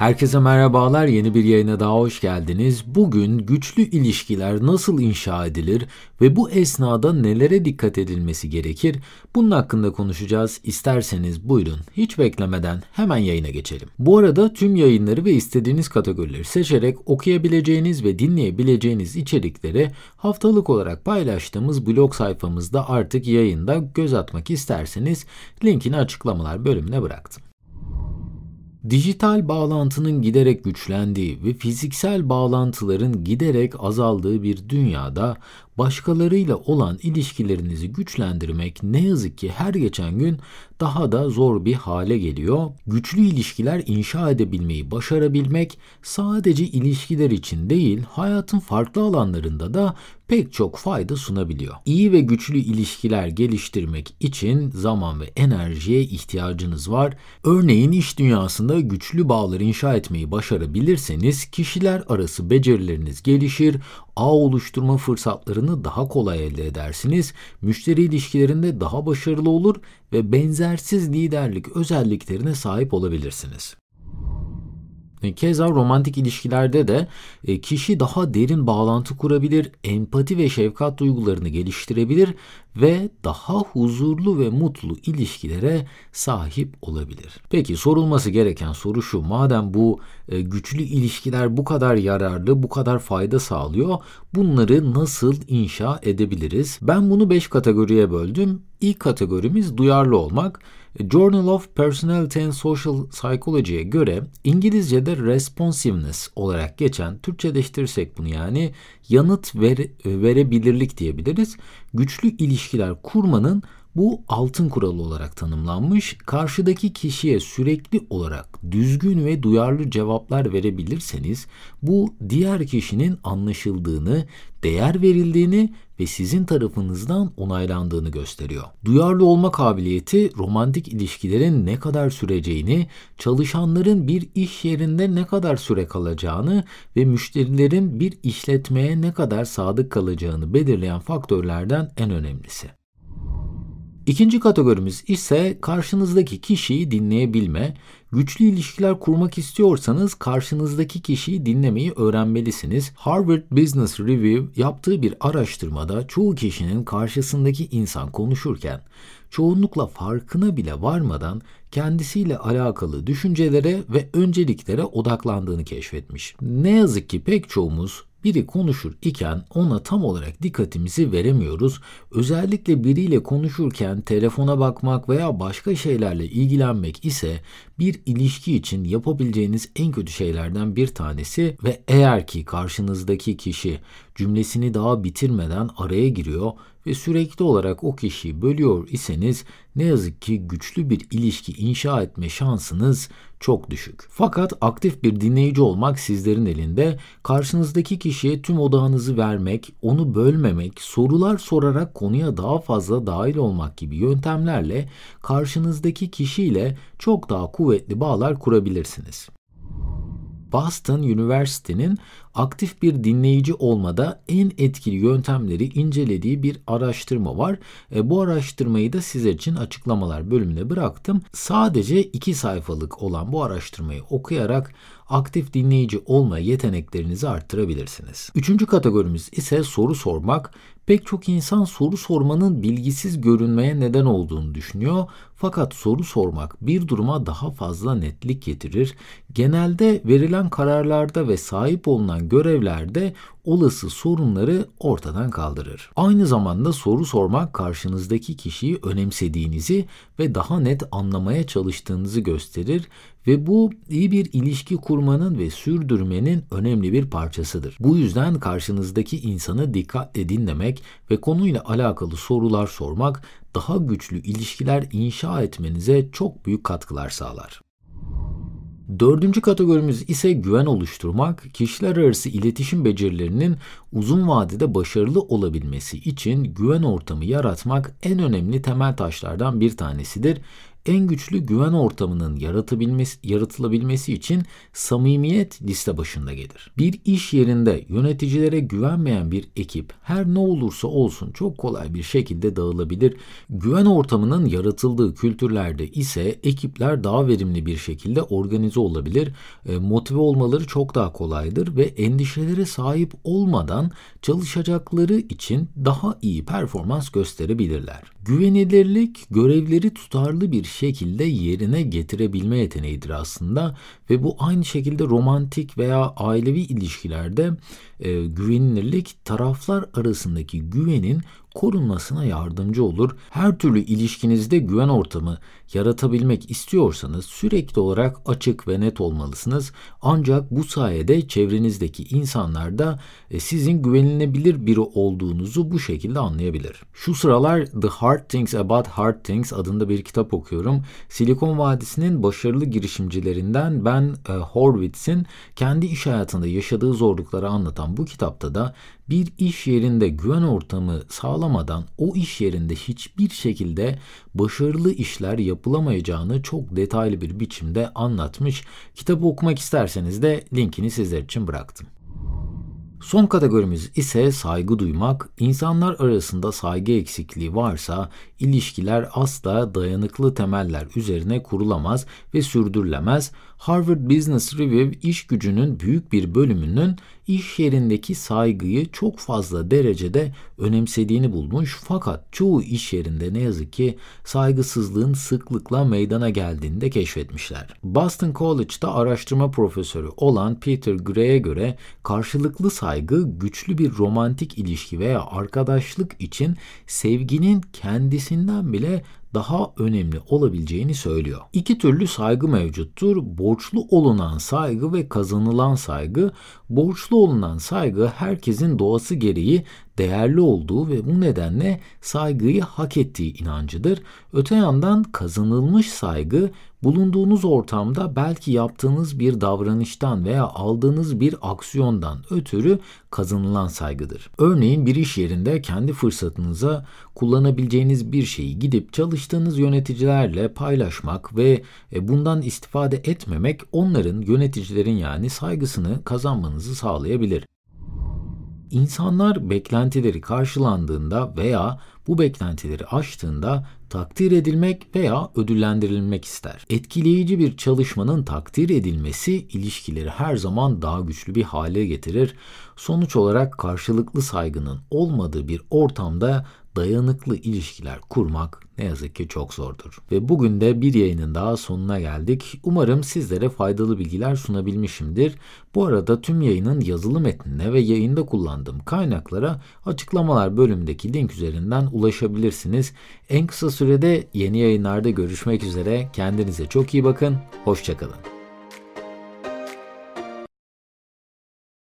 Herkese merhabalar, yeni bir yayına daha hoş geldiniz. Bugün güçlü ilişkiler nasıl inşa edilir ve bu esnada nelere dikkat edilmesi gerekir? Bunun hakkında konuşacağız. İsterseniz buyurun, hiç beklemeden hemen yayına geçelim. Bu arada tüm yayınları ve istediğiniz kategorileri seçerek okuyabileceğiniz ve dinleyebileceğiniz içerikleri haftalık olarak paylaştığımız blog sayfamızda artık yayında göz atmak isterseniz linkini açıklamalar bölümüne bıraktım. Dijital bağlantının giderek güçlendiği ve fiziksel bağlantıların giderek azaldığı bir dünyada başkalarıyla olan ilişkilerinizi güçlendirmek ne yazık ki her geçen gün daha da zor bir hale geliyor. Güçlü ilişkiler inşa edebilmeyi başarabilmek sadece ilişkiler için değil, hayatın farklı alanlarında da pek çok fayda sunabiliyor. İyi ve güçlü ilişkiler geliştirmek için zaman ve enerjiye ihtiyacınız var. Örneğin iş dünyasında güçlü bağlar inşa etmeyi başarabilirseniz kişiler arası becerileriniz gelişir, ağ oluşturma fırsatlarını daha kolay elde edersiniz, müşteri ilişkilerinde daha başarılı olur ve benzersiz liderlik özelliklerine sahip olabilirsiniz. E, keza romantik ilişkilerde de e, kişi daha derin bağlantı kurabilir, empati ve şefkat duygularını geliştirebilir ve daha huzurlu ve mutlu ilişkilere sahip olabilir. Peki sorulması gereken soru şu. Madem bu e, güçlü ilişkiler bu kadar yararlı, bu kadar fayda sağlıyor, bunları nasıl inşa edebiliriz? Ben bunu 5 kategoriye böldüm. İlk kategorimiz duyarlı olmak. Journal of Personality and Social Psychology'ye göre İngilizce'de responsiveness olarak geçen, Türkçeleştirirsek bunu yani yanıt ver, verebilirlik diyebiliriz. Güçlü ilişkiler kurmanın bu altın kuralı olarak tanımlanmış. Karşıdaki kişiye sürekli olarak düzgün ve duyarlı cevaplar verebilirseniz bu diğer kişinin anlaşıldığını, değer verildiğini ve sizin tarafınızdan onaylandığını gösteriyor. Duyarlı olma kabiliyeti romantik ilişkilerin ne kadar süreceğini, çalışanların bir iş yerinde ne kadar süre kalacağını ve müşterilerin bir işletmeye ne kadar sadık kalacağını belirleyen faktörlerden en önemlisi. İkinci kategorimiz ise karşınızdaki kişiyi dinleyebilme. Güçlü ilişkiler kurmak istiyorsanız karşınızdaki kişiyi dinlemeyi öğrenmelisiniz. Harvard Business Review yaptığı bir araştırmada çoğu kişinin karşısındaki insan konuşurken çoğunlukla farkına bile varmadan kendisiyle alakalı düşüncelere ve önceliklere odaklandığını keşfetmiş. Ne yazık ki pek çoğumuz biri konuşur iken ona tam olarak dikkatimizi veremiyoruz. Özellikle biriyle konuşurken telefona bakmak veya başka şeylerle ilgilenmek ise bir ilişki için yapabileceğiniz en kötü şeylerden bir tanesi ve eğer ki karşınızdaki kişi cümlesini daha bitirmeden araya giriyor ve sürekli olarak o kişiyi bölüyor iseniz ne yazık ki güçlü bir ilişki inşa etme şansınız çok düşük. Fakat aktif bir dinleyici olmak sizlerin elinde. Karşınızdaki kişiye tüm odağınızı vermek, onu bölmemek, sorular sorarak konuya daha fazla dahil olmak gibi yöntemlerle karşınızdaki kişiyle çok daha kuvvetli bağlar kurabilirsiniz. Boston University'nin aktif bir dinleyici olmada en etkili yöntemleri incelediği bir araştırma var. E, bu araştırmayı da size için açıklamalar bölümüne bıraktım. Sadece iki sayfalık olan bu araştırmayı okuyarak aktif dinleyici olma yeteneklerinizi arttırabilirsiniz. Üçüncü kategorimiz ise soru sormak. Pek çok insan soru sormanın bilgisiz görünmeye neden olduğunu düşünüyor. Fakat soru sormak bir duruma daha fazla netlik getirir. Genelde verilen kararlarda ve sahip olunan görevlerde olası sorunları ortadan kaldırır. Aynı zamanda soru sormak karşınızdaki kişiyi önemsediğinizi ve daha net anlamaya çalıştığınızı gösterir ve bu iyi bir ilişki kurmanın ve sürdürmenin önemli bir parçasıdır. Bu yüzden karşınızdaki insanı dikkatle dinlemek ve konuyla alakalı sorular sormak daha güçlü ilişkiler inşa etmenize çok büyük katkılar sağlar. Dördüncü kategorimiz ise güven oluşturmak. Kişiler arası iletişim becerilerinin uzun vadede başarılı olabilmesi için güven ortamı yaratmak en önemli temel taşlardan bir tanesidir. En güçlü güven ortamının yaratılabilmesi için samimiyet liste başında gelir. Bir iş yerinde yöneticilere güvenmeyen bir ekip her ne olursa olsun çok kolay bir şekilde dağılabilir. Güven ortamının yaratıldığı kültürlerde ise ekipler daha verimli bir şekilde organize olabilir, e, motive olmaları çok daha kolaydır ve endişelere sahip olmadan çalışacakları için daha iyi performans gösterebilirler. Güvenilirlik görevleri tutarlı bir şekilde yerine getirebilme yeteneğidir aslında ve bu aynı şekilde romantik veya ailevi ilişkilerde e, güvenilirlik taraflar arasındaki güvenin korunmasına yardımcı olur. Her türlü ilişkinizde güven ortamı yaratabilmek istiyorsanız sürekli olarak açık ve net olmalısınız. Ancak bu sayede çevrenizdeki insanlar da e, sizin güvenilebilir biri olduğunuzu bu şekilde anlayabilir. Şu sıralar The Hard Things About Hard Things adında bir kitap okuyorum. Silikon Vadisi'nin başarılı girişimcilerinden Ben e, Horwitz'in kendi iş hayatında yaşadığı zorlukları anlatan bu kitapta da bir iş yerinde güven ortamı sağlamadan o iş yerinde hiçbir şekilde başarılı işler yapılamayacağını çok detaylı bir biçimde anlatmış. Kitabı okumak isterseniz de linkini sizler için bıraktım. Son kategorimiz ise saygı duymak. İnsanlar arasında saygı eksikliği varsa ilişkiler asla dayanıklı temeller üzerine kurulamaz ve sürdürülemez. Harvard Business Review iş gücünün büyük bir bölümünün iş yerindeki saygıyı çok fazla derecede önemsediğini bulmuş fakat çoğu iş yerinde ne yazık ki saygısızlığın sıklıkla meydana geldiğini de keşfetmişler. Boston College'da araştırma profesörü olan Peter Gray'e göre karşılıklı saygı güçlü bir romantik ilişki veya arkadaşlık için sevginin kendisinden bile daha önemli olabileceğini söylüyor. İki türlü saygı mevcuttur. Borçlu olunan saygı ve kazanılan saygı. Borçlu olunan saygı herkesin doğası gereği değerli olduğu ve bu nedenle saygıyı hak ettiği inancıdır. Öte yandan kazanılmış saygı bulunduğunuz ortamda belki yaptığınız bir davranıştan veya aldığınız bir aksiyondan ötürü kazanılan saygıdır. Örneğin bir iş yerinde kendi fırsatınıza kullanabileceğiniz bir şeyi gidip çalıştığınız yöneticilerle paylaşmak ve e, bundan istifade etmemek onların yöneticilerin yani saygısını kazanmanızı sağlayabilir. İnsanlar beklentileri karşılandığında veya bu beklentileri aştığında takdir edilmek veya ödüllendirilmek ister. Etkileyici bir çalışmanın takdir edilmesi ilişkileri her zaman daha güçlü bir hale getirir. Sonuç olarak karşılıklı saygının olmadığı bir ortamda dayanıklı ilişkiler kurmak ne yazık ki çok zordur. Ve bugün de bir yayının daha sonuna geldik. Umarım sizlere faydalı bilgiler sunabilmişimdir. Bu arada tüm yayının yazılı metnine ve yayında kullandığım kaynaklara açıklamalar bölümündeki link üzerinden ulaşabilirsiniz. En kısa sürede yeni yayınlarda görüşmek üzere. Kendinize çok iyi bakın. Hoşçakalın.